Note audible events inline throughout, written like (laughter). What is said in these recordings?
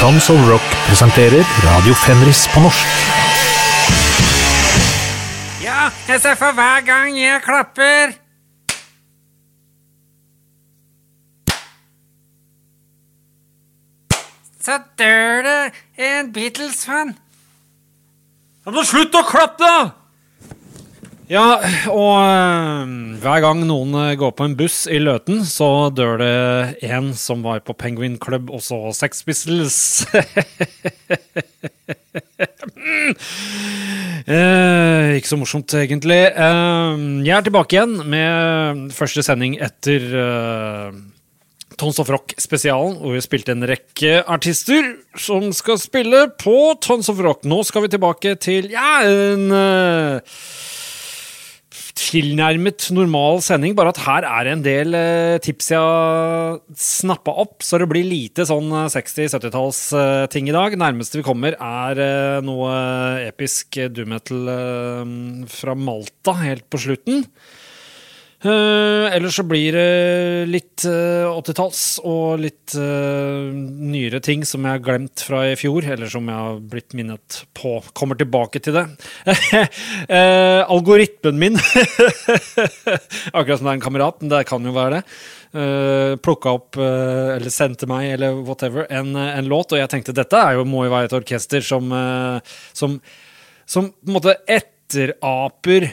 Tons of Rock presenterer Radio Fenris på norsk. Ja, jeg ser for hver gang jeg klapper. Så dør det en Beatles-fan. Ja, men slutt å klappe, da! Ja, og øh, hver gang noen øh, går på en buss i Løten, så dør det en som var på Penguin Club og så Sex Pistols. (laughs) Eh, ikke så morsomt, egentlig. Eh, jeg er tilbake igjen med første sending etter eh, Tons of Rock-spesialen, hvor vi spilte en rekke artister som skal spille på Tons of Rock. Nå skal vi tilbake til ja, en uh, tilnærmet normal sending, bare at her er det en del uh, tips jeg har snappa opp, så det blir lite sånn 60-70-tallsting i dag. Nærmeste vi kommer, er noe episk doom metal fra Malta helt på slutten. Uh, ellers så blir det litt uh, 80-talls og litt uh, nyere ting som jeg har glemt fra i fjor, eller som jeg har blitt minnet på. Kommer tilbake til det. (laughs) algoritmen min (laughs) Akkurat som det er en kamerat, men det kan jo være det. Uh, Plukka opp, eller sendte meg, eller whatever, en, en, låt, og jeg tenkte dette jo, må jo være et orkester som, som, som på en måte etteraper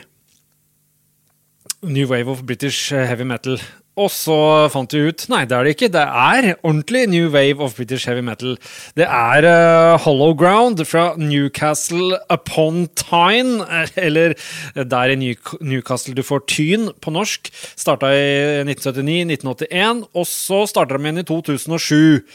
New Wave of British Heavy Metal. Og så fant vi ut nei, det er det ikke. Det er ordentlig New Wave of British Heavy Metal. Det er uh, Hollow Ground fra Newcastle upon Tyne, (laughs) eller der i Newcastle du får Tyn på norsk. Starta i 1979-1981, og så starta de igjen i 2007.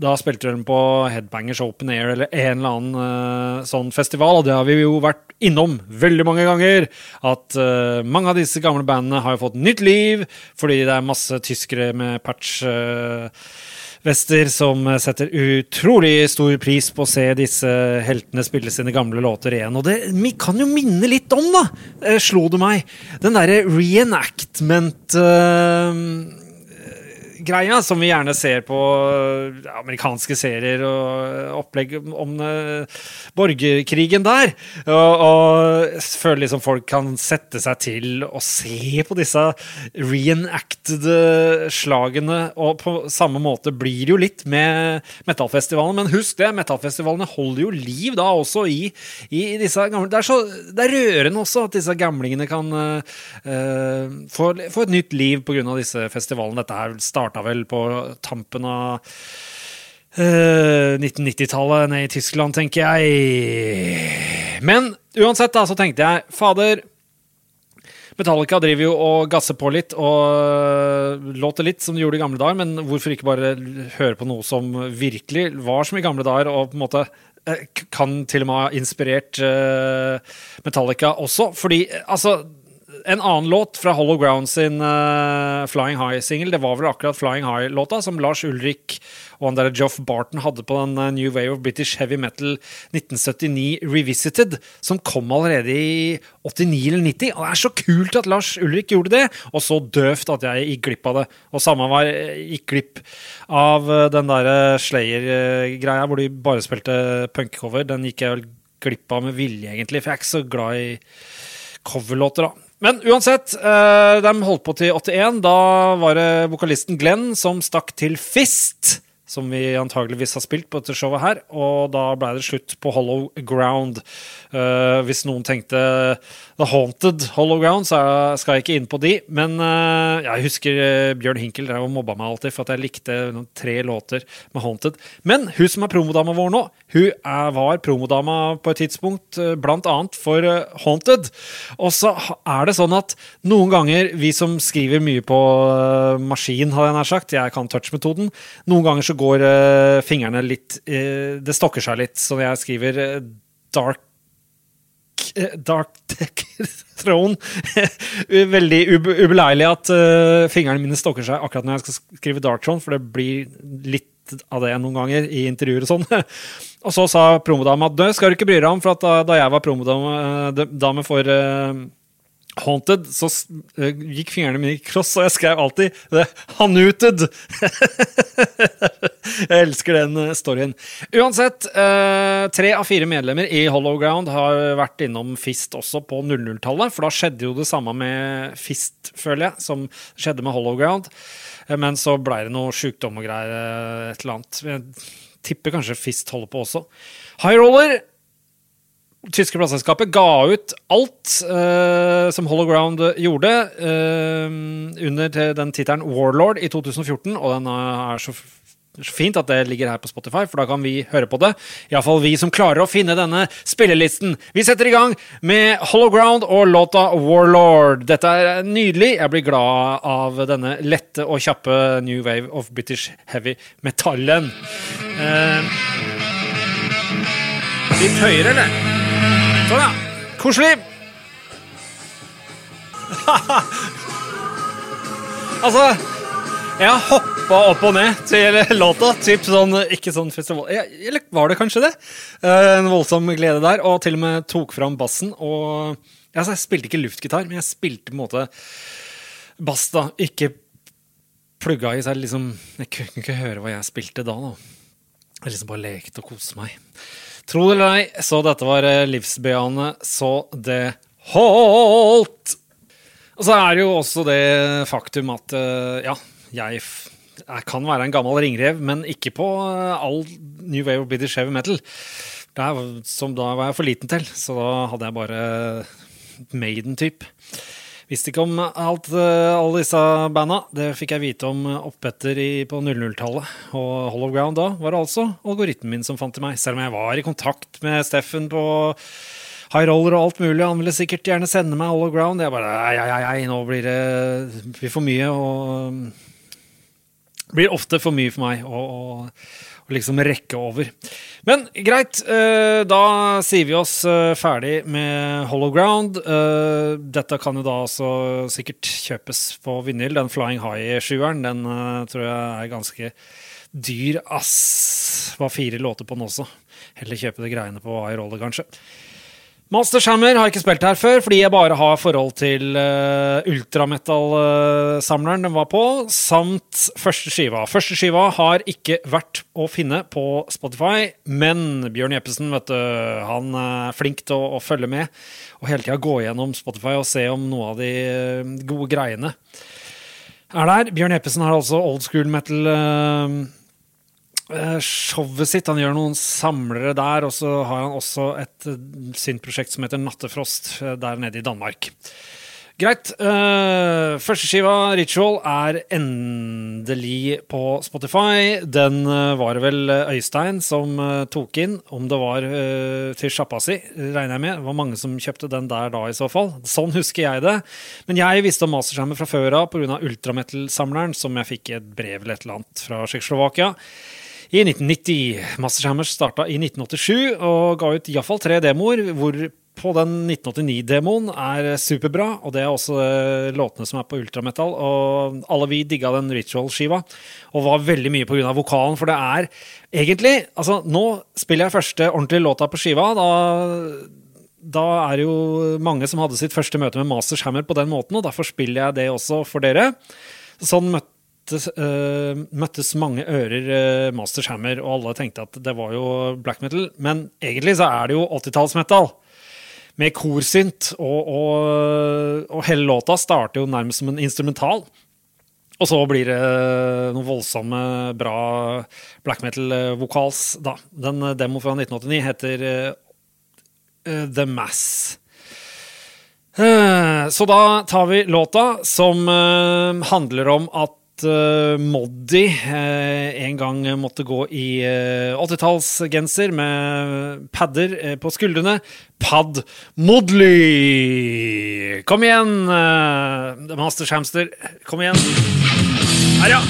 Da spilte de på Headbangers Open Air eller en eller annen uh, sånn festival, og det har vi jo vært innom veldig mange ganger. At uh, mange av disse gamle bandene har jo fått nytt liv fordi det er masse tyskere med patch. Uh, Vester som setter utrolig stor pris på å se disse heltene spille sine gamle låter igjen. Og det kan jo minne litt om, da, slo det meg, den derre reenactment uh, greia som vi gjerne ser på amerikanske serier og opplegg om uh, borgerkrigen der. Og, og føler liksom folk kan sette seg til å se på disse reenacted slagene. Og på samme måte blir det jo litt med metallfestivalen. Men husk det, metallfestivalene holder jo liv da også i, i disse gamle det er, så, det er rørende også at disse gamlingene kan uh, få, få, et nytt liv pga. disse festivalene. Dette her starta starta vel på tampen av uh, 1990-tallet nede i Tyskland, tenker jeg. Men uansett, da, så tenkte jeg fader Metallica driver jo og gasser på litt og låter litt som de gjorde i gamle dager, men hvorfor ikke bare høre på noe som virkelig var som i gamle dager, og på en måte kan til og med ha inspirert Metallica også? Fordi altså en annen låt fra Hollow Ground sin uh, Flying High-singel, det var vel akkurat Flying High-låta som Lars Ulrik og han der Joff Barton hadde på den uh, New Wave of British Heavy Metal 1979 Revisited, som kom allerede i 89 eller 90. Og det er så kult at Lars Ulrik gjorde det, og så døvt at jeg gikk glipp av det. Og samme var jeg gikk glipp av uh, den derre Slayer-greia hvor de bare spilte punkcover. Den gikk jeg vel glipp av med vilje, egentlig, for jeg er ikke så glad i coverlåter, da. Men uansett, uh, de holdt på til 81. Da var det vokalisten Glenn som stakk til Fist som vi antageligvis har spilt på dette showet her. Og da ble det slutt på Hollow Ground. Uh, hvis noen tenkte The Haunted Hollow Ground, så skal jeg ikke inn på de. Men uh, jeg husker uh, Bjørn Hinkel drev og mobba meg alltid for at jeg likte tre låter med Haunted. Men hun som er promodama vår nå, hun er, var promodama på et tidspunkt blant annet for Haunted. Og så er det sånn at noen ganger, vi som skriver mye på maskin, hadde jeg nær sagt, jeg kan touch-metoden, noen ganger så går uh, fingrene litt uh, Det stokker seg litt. Så jeg skriver Dark dark Dark (laughs) Throne (laughs) Veldig ubeleilig at fingrene mine stokker seg akkurat når jeg skal skrive Dark Throne, for det blir litt av det noen ganger i intervjuer og sånn. (laughs) og så sa promodama at skal du ikke bry deg om, for da, jeg var promodame for Haunted, så uh, gikk fingrene mine i kross, og jeg skrev alltid 'Hanuted'. (laughs) Jeg elsker den eh, storyen. Uansett, eh, tre av fire medlemmer i Hollow Ground har vært innom Fist også på 00-tallet. For da skjedde jo det samme med Fist, føler jeg, som skjedde med Hollow Ground. Eh, Men så blei det noe sjukdom og greier, eh, et eller annet. Jeg tipper kanskje Fist holder på også. High Roller tyske plateselskapet ga ut alt uh, som Hollow Ground gjorde, uh, under den tittelen Warlord i 2014, og den er så, fint at det ligger her på Spotify, for da kan vi høre på det. Iallfall vi som klarer å finne denne spillelisten. Vi setter i gang med Hollow Ground og låta Warlord. Dette er nydelig. Jeg blir glad av denne lette og kjappe new wave of British heavy metallen. Eh, litt høyere, eller? Sånn, ja. Koselig. (laughs) altså Jeg har hoppa opp og ned til låta. Typ sånn, ikke sånn festival Eller var det kanskje det? Eh, En voldsom glede der. Og til og med tok fram bassen. Og altså, Jeg spilte ikke luftgitar, men jeg spilte på en måte bass, da. Ikke plugga i seg liksom Jeg kunne ikke høre hva jeg spilte da. da. Jeg liksom bare lekte og koste meg. Tro det eller ei, så dette var eh, livsbejaende så det holdt! Og så er det jo også det faktum at eh, ja, jeg, jeg kan være en gammel ringrev, men ikke på eh, all New Wave of British Heavy Metal. Det er, som da var jeg for liten til, så da hadde jeg bare Maiden-type. Visste ikke om alt, eh, alle disse banda. Det fikk jeg vite om oppetter på 00-tallet. Og Hollow Ground da var det altså algoritmen min som fant til meg. Selv om jeg var i kontakt med Steffen på High Roller og alt mulig. Han ville sikkert gjerne sende meg Hollow Ground. Jeg bare ei, ei, ei, nå blir det blir for mye. og blir ofte for mye for meg og, og liksom rekke over. Men greit, eh, da sier vi oss eh, ferdig med Hollow Ground. Eh, dette kan jo da også sikkert kjøpes på vinyl. Den Flying High-sjueren, den tror jeg er ganske dyr, ass. Var fire låter på den også. Heller kjøpe de greiene på High Roller, kanskje. Master Shammer har jeg ikke spilt her før, fordi jeg bare har forhold til uh, ultrametal-samleren den var på, samt første skiva. Første skiva har ikke vært å finne på Spotify, men Bjørn Jeppesen vet du, han er flink til å, å følge med og hele tida gå gjennom Spotify og se om noe av de eh, gode greiene er der. Bjørn Jeppesen har altså old school metal eh, showet sitt. Han gjør noen samlere der, og så har han også et eh, synt-prosjekt som heter Nattefrost, eh, der nede i Danmark. Greit. Uh, Førsteskiva, Ritual, er endelig på Spotify. Den eh, var det vel eh, Øystein som eh, tok inn, om det var eh, til sjappa si, regner jeg med. Det var mange som kjøpte den der da, i så fall. Sånn husker jeg det. Men jeg visste om Masterskjermen fra før av pga. Ultrametal-samleren, som jeg fikk i et brev eller et eller annet fra Tsjekkoslovakia. I 1990. Masterchammers starta i 1987 og ga ut iallfall tre demoer, hvor på den 1989-demoen er superbra, og det er også eh, låtene som er på ultrametal. Og alle vi digga den Ritual-skiva, og var veldig mye pga. vokalen. For det er egentlig Altså, nå spiller jeg første ordentlige låta på skiva. Da da er det jo mange som hadde sitt første møte med Masters Hammer på den måten, og derfor spiller jeg det også for dere. Sånn møttes, uh, møttes mange ører uh, Masters Hammer, og alle tenkte at det var jo black metal. Men egentlig så er det jo 80-tallsmetal. Med korsynt, og, og, og hele låta starter jo nærmest som en instrumental. Og så blir det noen voldsomme, bra black metal-vokals, da. Den demo fra 1989 heter eh, eh, The Mass. Eh, Så da tar vi låta som eh, handler om at eh, Moddi eh, en gang måtte gå i eh, 80-tallsgenser med padder eh, på skuldrene. Pad Modley! Kom igjen, uh, Master Shamster. Kom igjen. Her, ja.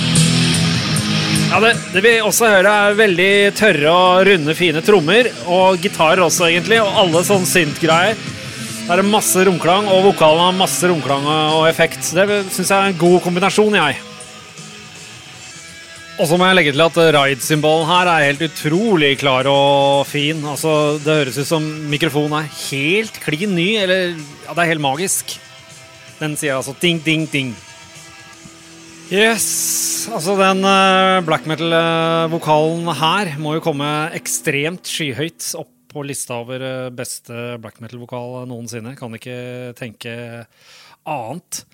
Ja, det, det vi også hører, er veldig tørre og runde, fine trommer. Og gitarer også, egentlig. Og alle sånne synt-greier. Det er masse romklang, og vokalen har masse romklang og effekt. Det syns jeg er en god kombinasjon, jeg. Og så må jeg legge til at ride-symbolen her er helt utrolig klar og fin. Altså, Det høres ut som mikrofonen er helt klin ny, eller ja, det er helt magisk. Den sier altså ding, ding, ding. Yes, altså den uh, black metal-vokalen her må jo komme ekstremt skyhøyt opp på lista over uh, beste black metal-vokal noensinne. Kan ikke tenke annet.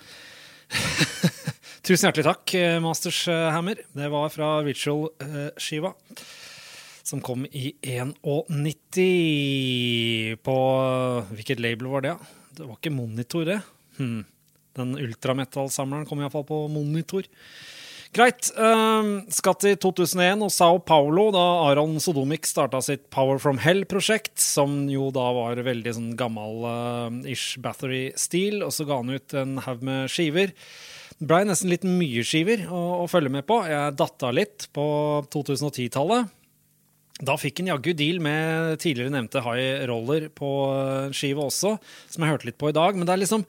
(laughs) Tusen hjertelig takk, uh, Masters Hammer. Det var fra Ritual-skiva. Som kom i 91 på Hvilket label var det? Det var ikke Monitor, det. Hmm. Den ultrametallsamleren kom iallfall på monitor. Greit. Uh, skal til 2001 og Sao Paulo, da Aron Sodomic starta sitt Power from Hell-prosjekt, som jo da var veldig sånn gammel-ish uh, Bathory-stil, og så ga han ut en haug med skiver. Blei nesten litt mye skiver å, å, følge med på. Jeg datta litt på 2010-tallet. Da fikk en jaggu deal med tidligere nevnte High Roller på skiva også, som jeg hørte litt på i dag. Men det er liksom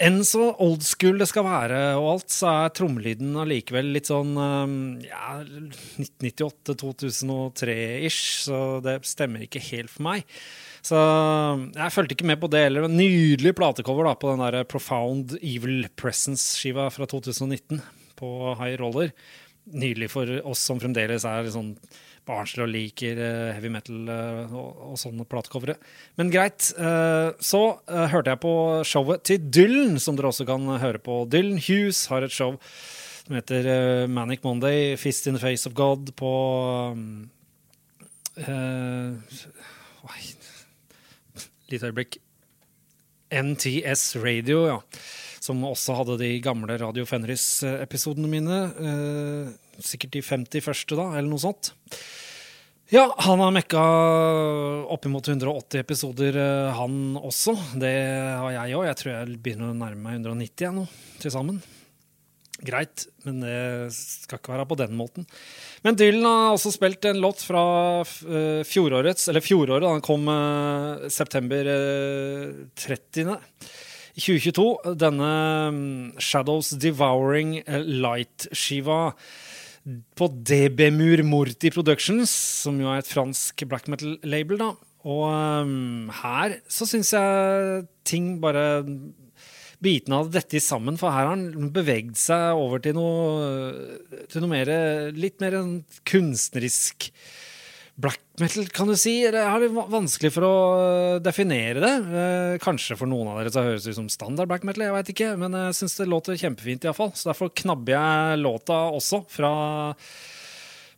enn så old school det skal være og alt, så er trommelyden allikevel litt sånn um, ja, 1998-2003-ish, så det stemmer ikke helt for meg. Så jeg fulgte ikke med på det heller. Nydelig platecover da, på den der Profound Evil Presence-skiva fra 2019 på High Roller. Nydelig for oss som fremdeles er sånn barnslig og liker uh, heavy metal uh, og, og sånne platecovere. Men greit. Uh, så hørte jeg på showet til Dylan, som dere også kan høre på. Dylan Hughes har et show som heter Manic Monday, Fist in the Face of God, på um, Lite øyeblikk. NTS Radio, ja. Som også hadde de gamle Radio Fenris-episodene mine. sikkert de 50 første, da, eller noe sånt. Ja, han har mekka oppimot 180 episoder, eh, han også. Det har jeg òg. Jeg tror jeg begynner å nærme meg 190 jeg nå, til sammen. Greit, men det skal ikke være på den måten. Men Dylan har også spilt en låt fra uh, fjorårets, eller fjoråret, han kom uh, september uh, 30. 2022. Denne um, Shadows Devouring Light-skiva på DB-Mur Morti Productions, som jo er et fransk black metal-label. da. Og um, her så syns jeg ting bare Bitene hadde dette sammen, for her har han beveget seg over til noe, til noe mer, litt mer kunstnerisk black metal, kan du si? Har litt vanskelig for å eh, definere det. Eh, kanskje for noen av dere så høres det ut som standard black metal, jeg veit ikke. Men jeg syns det låter kjempefint, iallfall. Så derfor knabber jeg låta også fra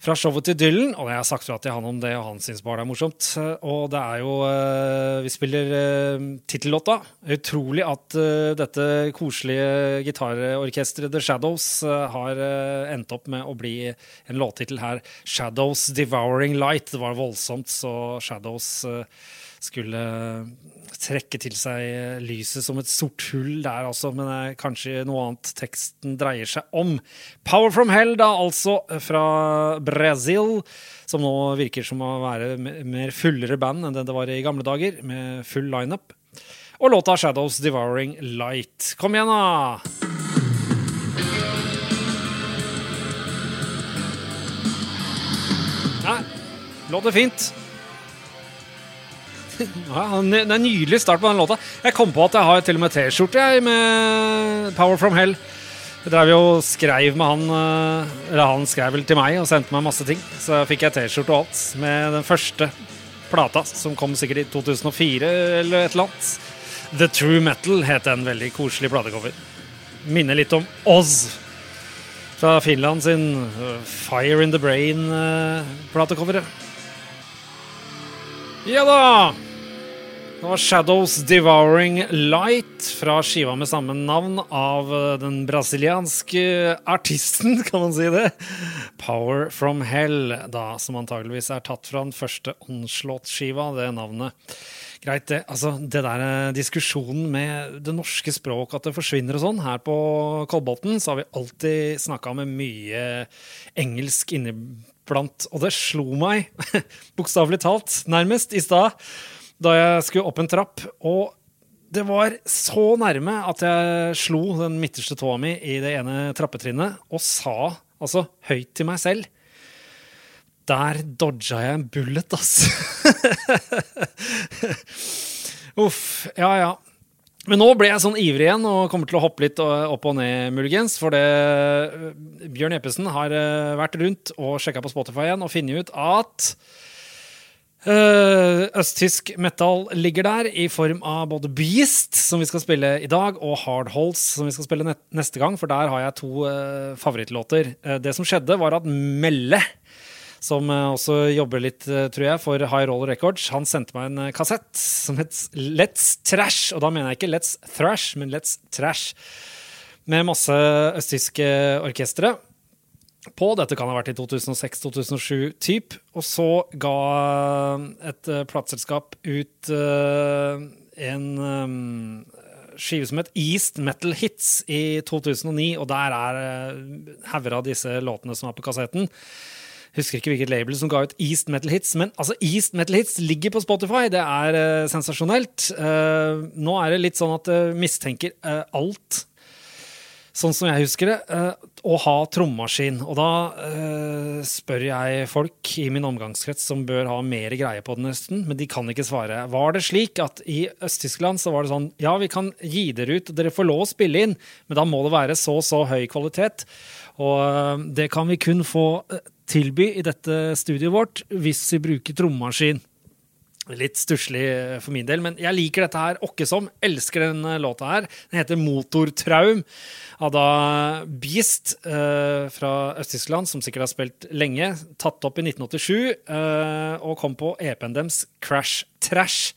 fra showet til Dylan. Og jeg har sagt fra til han om det, og han syns bare det er morsomt. Og det er jo eh, Vi spiller uh, tittellåta. Utrolig at uh, dette koselige gitarorkesteret The Shadows har endt opp med å bli en låttittel her. 'Shadows Devouring Light'. Det var voldsomt, så Shadows skulle trekke til seg lyset som et sort hull der, altså. Men det er kanskje noe annet teksten dreier seg om. Power from Hell, da, altså, fra Brasil. Som nå virker som å være mer fullere band enn det det var i gamle dager, med full lineup. Og låta 'Shadows Devouring Light'. Kom igjen, da! Nei, låter fint. Ja, det er en nydelig start på den låta. Jeg kom på at jeg har til og med T-skjorte med Power From Hell. Jeg drev jo og skreiv med han eh, Eller han skrev vel til meg og sendte meg masse ting. Så fikk jeg T-skjorte og alt med den første plata, som kom sikkert i 2004 eller et eller annet. The True Metal het en veldig koselig platecover. Minner litt om Oz fra Finland sin eh, Fire in the Brain-platecoveret. Eh, ja da! Det var Shadows Devouring Light fra skiva med samme navn av eh, den brasilianske artisten, (laughs) kan man si det. Power From Hell, da, som antageligvis er tatt fra den første Onslaught-skiva, det navnet. Greit, det. Altså, det der eh, diskusjonen med det norske språk, at det forsvinner og sånn. Her på Kolbotn så har vi alltid snakka med mye engelsk inniblant. Og det slo meg, (laughs) bokstavelig talt, nærmest, i stad, da jeg skulle opp en trapp. Og det var så nærme at jeg slo den midterste tåa mi i det ene trappetrinnet og sa altså høyt til meg selv Der dodga jeg en bullet, ass. (laughs) Uff. Ja, ja. Men nå ble jeg sånn ivrig igjen og kommer til å hoppe litt opp og ned, muligens. For det Bjørn Jeppesen har vært rundt og sjekka på Spotify igjen og funnet ut at Uh, Østtysk metal ligger der i form av både Beast, som vi skal spille i dag, og Hardholds, som vi skal spille neste gang, for der har jeg to uh, favorittlåter. Uh, det som skjedde, var at Melle, som også jobber litt, tror jeg, for High Roller Records, han sendte meg en kassett som het Let's Trash. Og da mener jeg ikke Let's Thrash, men Let's Trash. Med masse østtyske orkestre på. Dette kan ha vært i 2006-2007 typ. Og så ga et uh, plateselskap ut uh, en um, skive som het East Metal Hits i 2009, og der er hauger av disse låtene som er på kassetten. Husker ikke hvilket label som ga ut East Metal Hits, men altså East Metal Hits ligger på Spotify. Det er sensasjonelt. Nå er det litt sånn at uh, mistenker alt sånn som jeg husker det, uh, å ha trommaskin. Og da uh, spør jeg folk i min omgangskrets som bør ha mer greie på det nesten, men de kan ikke svare. Var det slik at i Øst-Tyskland så var det sånn ja, vi kan gi dere ut, dere får lov å spille inn, men da må det være så så høy kvalitet. Og uh, det kan vi kun få tilby i dette studioet vårt hvis vi bruker trommaskin. Litt stusslig for min del, men jeg liker dette her åkke som. Elsker den låta her. Den heter Motortraum av da Beast eh, fra Øst-Tyskland, som sikkert har spilt lenge. Tatt opp i 1987 eh, og kom på EP-en deres Crash Trash,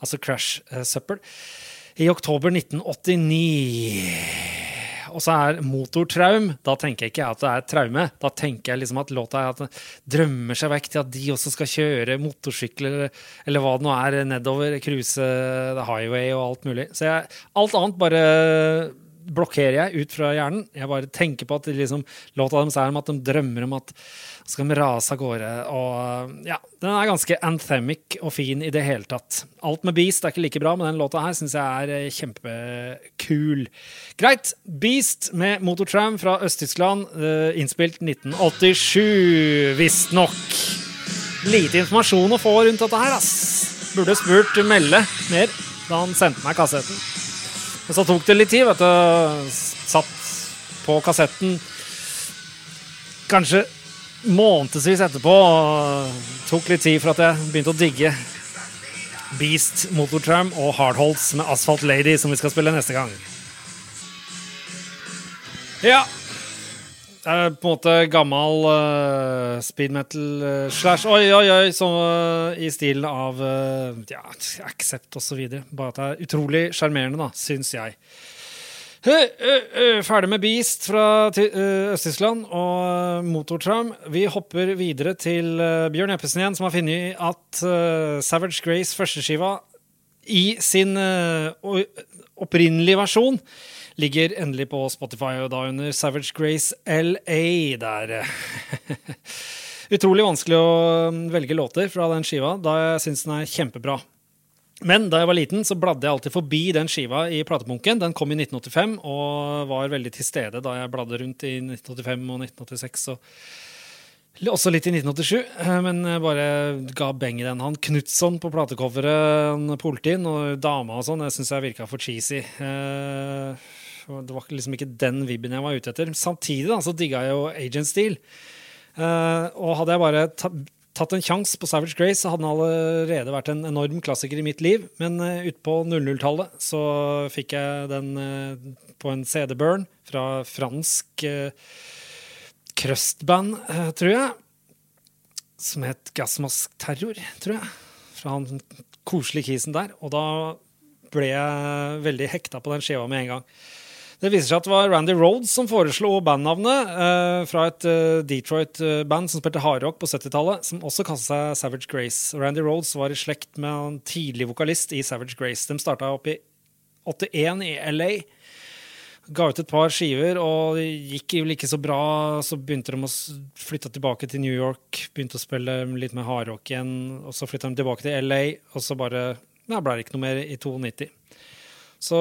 altså Crash eh, Søppel, i oktober 1989. Og så er motortraum. Da tenker jeg ikke at det er traume. Da tenker jeg liksom at låta er at den drømmer seg vekk til at de også skal kjøre motorsykkel eller, eller hva det nå er, nedover, cruise highway og alt mulig. Så jeg, alt annet bare blokkerer jeg ut fra hjernen. Jeg bare tenker på at liksom, låta deres er om at de drømmer om at skal de rase av gårde. Og ja, den er ganske anthemic og fin i det hele tatt. Alt med Beast er ikke like bra, men den låta her syns jeg er eh, kjempekul. Greit. Beast med Motortram fra Øst-Tyskland, uh, innspilt 1987, visstnok. Lite informasjon å få rundt dette her, ass. Burde spurt Melle mer da han sendte meg kassetten. Men så tok det litt tid, vet du. Satt på kassetten kanskje månedsvis etterpå. Tok litt tid for at jeg begynte å digge Beast Motortram og Hardholds med Asphalt Lady, som vi skal spille neste gang. Ja, det er på en måte gammel uh, speed metal uh, slash Oi, oi, oi, så, uh, i stilen av uh, ja, Accept osv. Bare at det er utrolig sjarmerende, da, syns jeg. Ferdig med Beast fra Øst-Tyskland og Motortram. Vi hopper videre til Bjørn Eppesen igjen, som har funnet at Savage Grace førsteskiva i sin opprinnelige versjon ligger endelig på Spotify, og da under Savage Grace LA der. (laughs) Utrolig vanskelig å um, velge låter fra den skiva, da jeg syns den er kjempebra. Men da jeg var liten, så bladde jeg alltid forbi den skiva i platepunken. Den kom i 1985 og var veldig til stede da jeg bladde rundt i 1985 og 1986. og også litt i 1987, eh, men jeg bare ga beng i den. Han Knutson på platecoveret, politien og dama og sånn, jeg syns jeg virka for cheesy. Eh, det var liksom ikke den vibben jeg var ute etter. Samtidig da, så digga jeg jo Agent Steel. Uh, og hadde jeg bare tatt en sjanse på Savage Grace, så hadde den allerede vært en enorm klassiker i mitt liv. Men uh, utpå 00-tallet så fikk jeg den uh, på en CD-burn fra fransk uh, crustband, uh, tror jeg. Som het Gasmask Terror, tror jeg. Fra han koselige kisen der. Og da ble jeg veldig hekta på den skiva med en gang. Det viser seg at det var Randy Rhodes som foreslo bandnavnet eh, fra et eh, Detroit-band som spilte hardrock på 70-tallet, som også kalte seg Savage Grace. Randy Rhodes var i slekt med en tidlig vokalist i Savage Grace. De starta opp i 81 i LA. Ga ut et par skiver, og det gikk vel ikke så bra. Så begynte de å flytte tilbake til New York, begynte å spille litt mer hardrock igjen. Og så flytta de tilbake til LA, og så bare ja, ble det ikke noe mer i 92. Så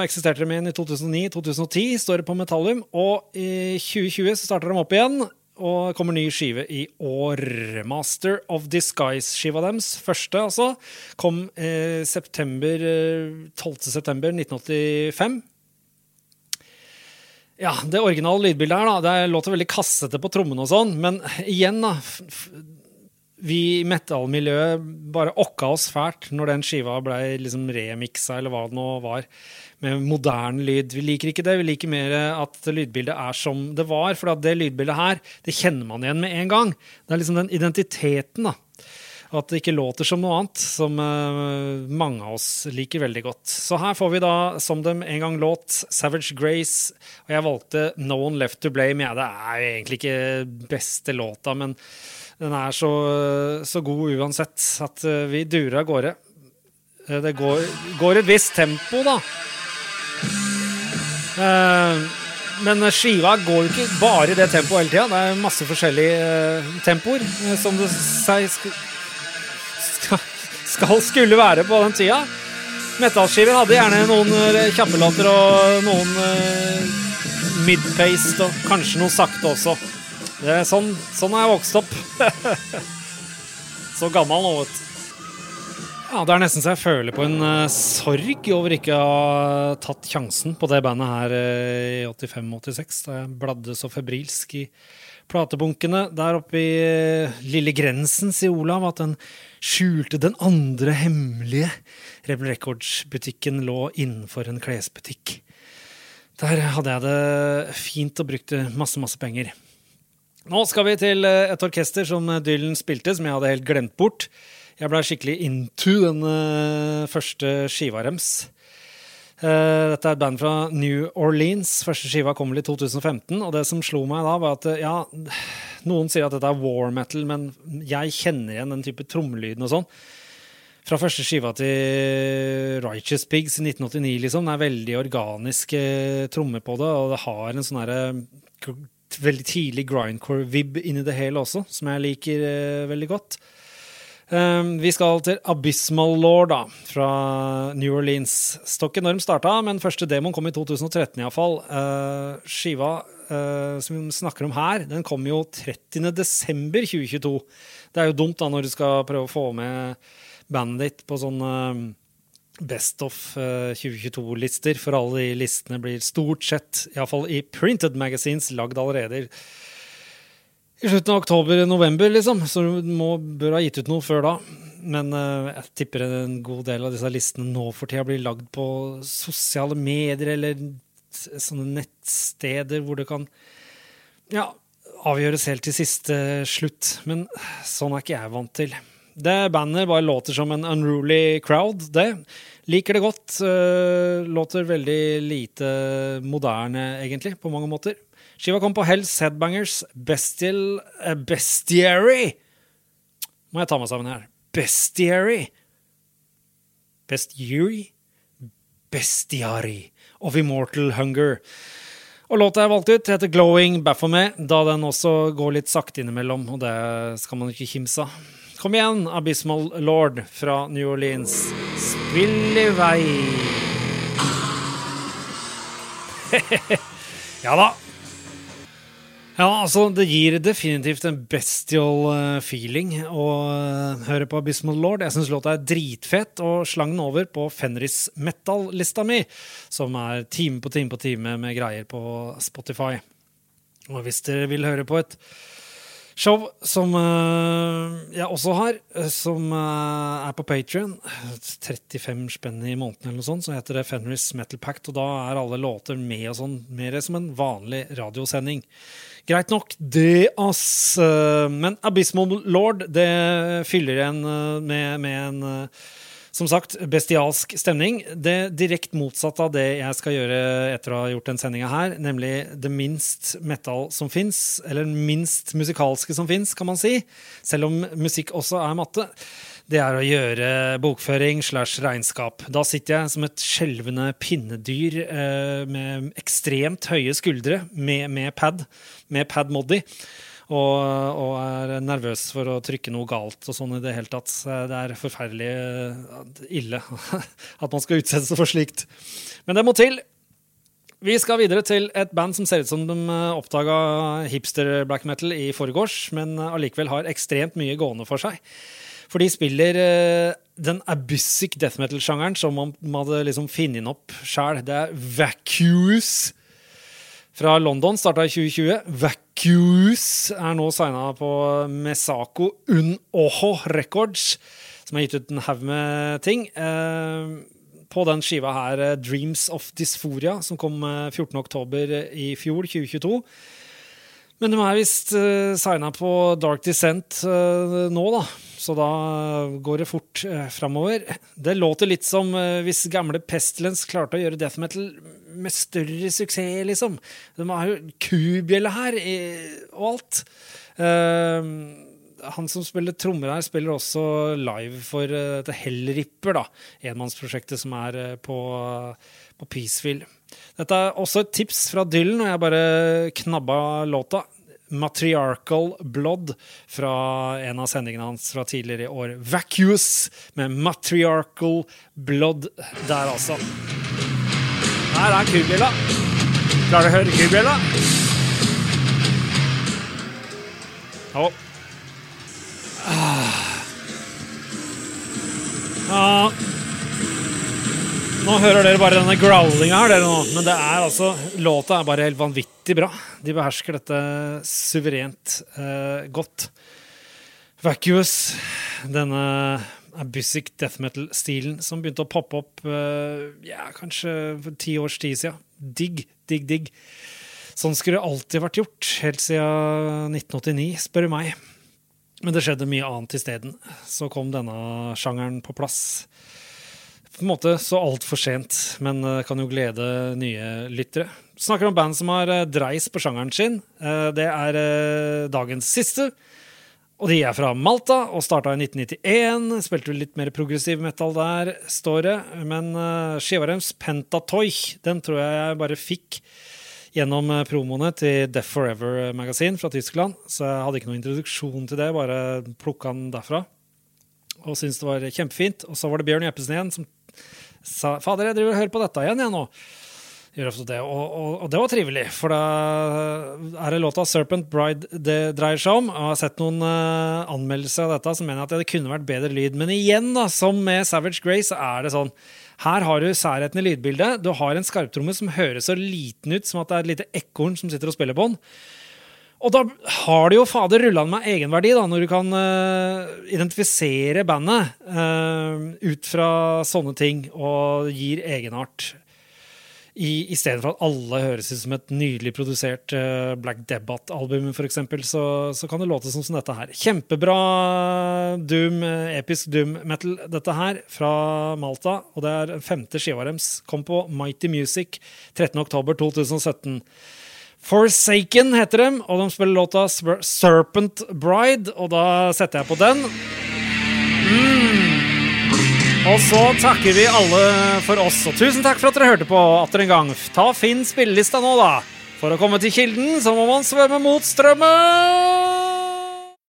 eksisterte de igjen i 2009-2010, står det på Metallium. Og i 2020 så starter de opp igjen. og kommer ny skive i år. Master of Disguise-skiva deres, første altså, kom eh, september, eh, 12. september 1985. Ja, det originale lydbildet her, da, det låter veldig kassete på trommene og sånn, men igjen, da Vi i metallmiljøet bare okka oss fælt når den skiva blei liksom remiksa, eller hva det nå var, med moderne lyd. Vi liker ikke det. Vi liker mer at lydbildet er som det var, for det lydbildet her, det kjenner man igjen med en gang. Det er liksom den identiteten, da. At det ikke låter som noe annet, som eh, mange av oss liker veldig godt. Så her får vi da, som dem en gang låt, Savage Grace. Og jeg valgte No One Left To Blame. Ja, det er jo egentlig ikke beste låta, men den er så, så god uansett at eh, vi durer av gårde. Eh, Det går, går et visst tempo, da. Eh, Men skiva går jo ikke bare i det tempoet hele tida. Det er masse forskjellige tempoer som det skal, skulle være på den tida. Metallskiver hadde gjerne noen kjappe låter og noen midpaced og kanskje noe sakte også. Det er sånn, sånn har jeg vokst opp. (laughs) så gammel nå, vet du. Ja, Det er nesten så jeg føler på en uh, sorg over ikke å ha tatt sjansen på det bandet her uh, i 85-86, da jeg bladde så febrilsk i platebunkene der oppe i uh, Lille Grensen, sier Olav, at den skjulte den andre hemmelige Rebel Records-butikken lå innenfor en klesbutikk. Der hadde jeg det fint og brukte masse, masse penger. Nå skal vi til eh, et orkester som Dylan spilte, som jeg hadde helt glemt bort. Jeg ble skikkelig into den eh, første skiva deres. Eh, dette er et band fra New Orleans. Første skiva kom vel i 2015. Og det som slo meg da, var at eh, ja, noen sier at dette er war metal, men jeg kjenner igjen den type trommelyden og sånn. Fra første skiva til Righteous Pigs i 1989, liksom. Det er veldig organiske trommer på det, og det har en sånn herre veldig tidlig grindcore-vib inni det hele også, som jeg liker eh, veldig godt. Um, vi skal til Abysmal Law, da, fra New Orleans. Stokken når de starta, men første demoen kom i 2013 iallfall. Uh, skiva uh, som vi snakker om her, den kom jo 30.12.2022. Det er jo dumt da når du skal prøve å få med bandet ditt på sånn uh, Best of 2022-lister, for alle de listene blir stort sett, iallfall i printed magazines, lagd allerede i slutten av oktober-november, liksom. Så du må, bør ha gitt ut noe før da. Men uh, jeg tipper en god del av disse listene nå for tida blir lagd på sosiale medier eller sånne nettsteder hvor det kan ja, avgjøres helt til siste slutt. Men sånn er ikke jeg vant til. Det bandet bare låter som en unruly crowd, det. Liker det godt. eh, låter veldig lite moderne, egentlig, på mange måter. Skiva kom på Hells Headbangers Bestial eh, Bestiary. Må jeg ta meg sammen her. Bestiary. Bestiary? Bestiary of Immortal Hunger. Og låta jeg valgte ut, heter Glowing Baphomet, da den også går litt sakte innimellom, og det skal man ikke kimse av. Kom igjen, Abysmal Lord fra New Orleans. Spill i vei. (laughs) ja da. Ja, altså, det gir definitivt en bestial eh, feeling å eh, høre på Abysmal Lord. Jeg syns låta er dritfett, og slang den over på Fenris Metal-lista mi, som er time på time på time med greier på Spotify. Og hvis dere vil høre på et show som eh, jeg også har, eh, som eh, er på Patrion, 35 spenn i måneden eller noe sånt, så heter det Fenris Metal Pact, og da er alle låter med og sånn, mer som en vanlig radiosending. Greit nok, det, ass. Men Abysmal Lord, det fyller en eh, med, med en som sagt, bestialsk stemning. Det direkte motsatte av det jeg skal gjøre etter å ha gjort den sendinga her, nemlig det minst metal som fins, eller minst musikalske som fins, kan man si. Selv om musikk også er matte. Det er å gjøre bokføring slash regnskap. Da sitter jeg som et skjelvende pinnedyr eh, med ekstremt høye skuldre, med, med pad, med pad Moddy og, og er nervøs for å trykke noe galt og sånn i det hele tatt. Det er forferdelig eh, ille (laughs) at man skal utsette seg for slikt. Men det må til. Vi skal videre til et band som ser ut som de oppdaga hipster black metal i forgårs, men allikevel har ekstremt mye gående for seg. For de spiller eh, den abyssic death metal-sjangeren som om de hadde liksom funnet opp sjæl. Det er Vacuous fra London, starta i 2020. Vacuus er nå signa på Mesako Un Oho Records, som har gitt ut en haug med ting. Eh, på den skiva her, eh, Dreams of Dysphoria, som kom 14.10 i fjor, 2022. Men de er visst signa på Dark Descent nå, da. Så da går det fort eh, framover. Det låter litt som eh, hvis gamle Pestilence klarte å gjøre death metal med større suksess, liksom. De har jo kubjelle her i, og alt. Eh, han som spiller trommer her, spiller også live for uh, The Hellripper, da. Enmannsprosjektet som er uh, på, på Peacefield. Dette er også et tips fra Dylan, og jeg bare knabba låta. Matriarchal Blood fra en av sendingene hans fra tidligere i år. Vacuous med Matriarchal Blood der, altså. Her er kubjella. Klarer du å høre kubjella? Ja. Ja. Nå hører dere bare denne growlinga her, dere nå. Men det er altså, låta er bare helt vanvittig bra. De behersker dette suverent eh, godt. Vacuous, denne abyssic death metal-stilen som begynte å poppe opp eh, ja, kanskje for ti års tid siden. Digg, digg, digg. Sånn skulle det alltid vært gjort, helt siden 1989, spør du meg. Men det skjedde mye annet isteden. Så kom denne sjangeren på plass. På en måte så altfor sent, men eh, kan jo glede nye lyttere. Snakker om band som har eh, dreis på sjangeren sin. Eh, Det er dagens siste. Og de er fra Malta og starta i 1991. Spilte litt mer progressiv metal der, står det. Men skiva deres, Pentatoich, den tror jeg jeg bare fikk gjennom promoene til Death Forever-magasin fra Tyskland. Så jeg hadde ikke noen introduksjon til det, bare plukka den derfra. Og syntes det var kjempefint. Og så var det Bjørn Jeppesen igjen som sa Fader, jeg driver og hører på dette igjen, jeg nå. Det, og, og, og det var trivelig, for da er det låta 'Serpent Bride' det dreier seg om. Jeg har sett noen uh, anmeldelser av dette som mener at det kunne vært bedre lyd. Men igjen, da, som med Savage Grace, så er det sånn her har du særheten i lydbildet. Du har en skarptromme som høres så liten ut som at det er et lite ekorn som sitter og spiller på den. Og da har det jo fader rullende med egenverdi, da, når du kan uh, identifisere bandet uh, ut fra sånne ting og gir egenart. I, I stedet for at alle høres ut som et nydelig produsert uh, Black Debate-album, f.eks., så, så kan det låte som, som dette her. Kjempebra doom, episk doom metal, dette her, fra Malta. Og det er femte skiva deres. Kom på Mighty Music 13.10.2017. Forsaken heter dem, og de spiller låta Serpent Bride, og da setter jeg på den. Og så takker vi alle for oss, og tusen takk for at dere hørte på atter en gang. Ta Finn spillelista nå, da. For å komme til kilden så må man svømme mot strømmen!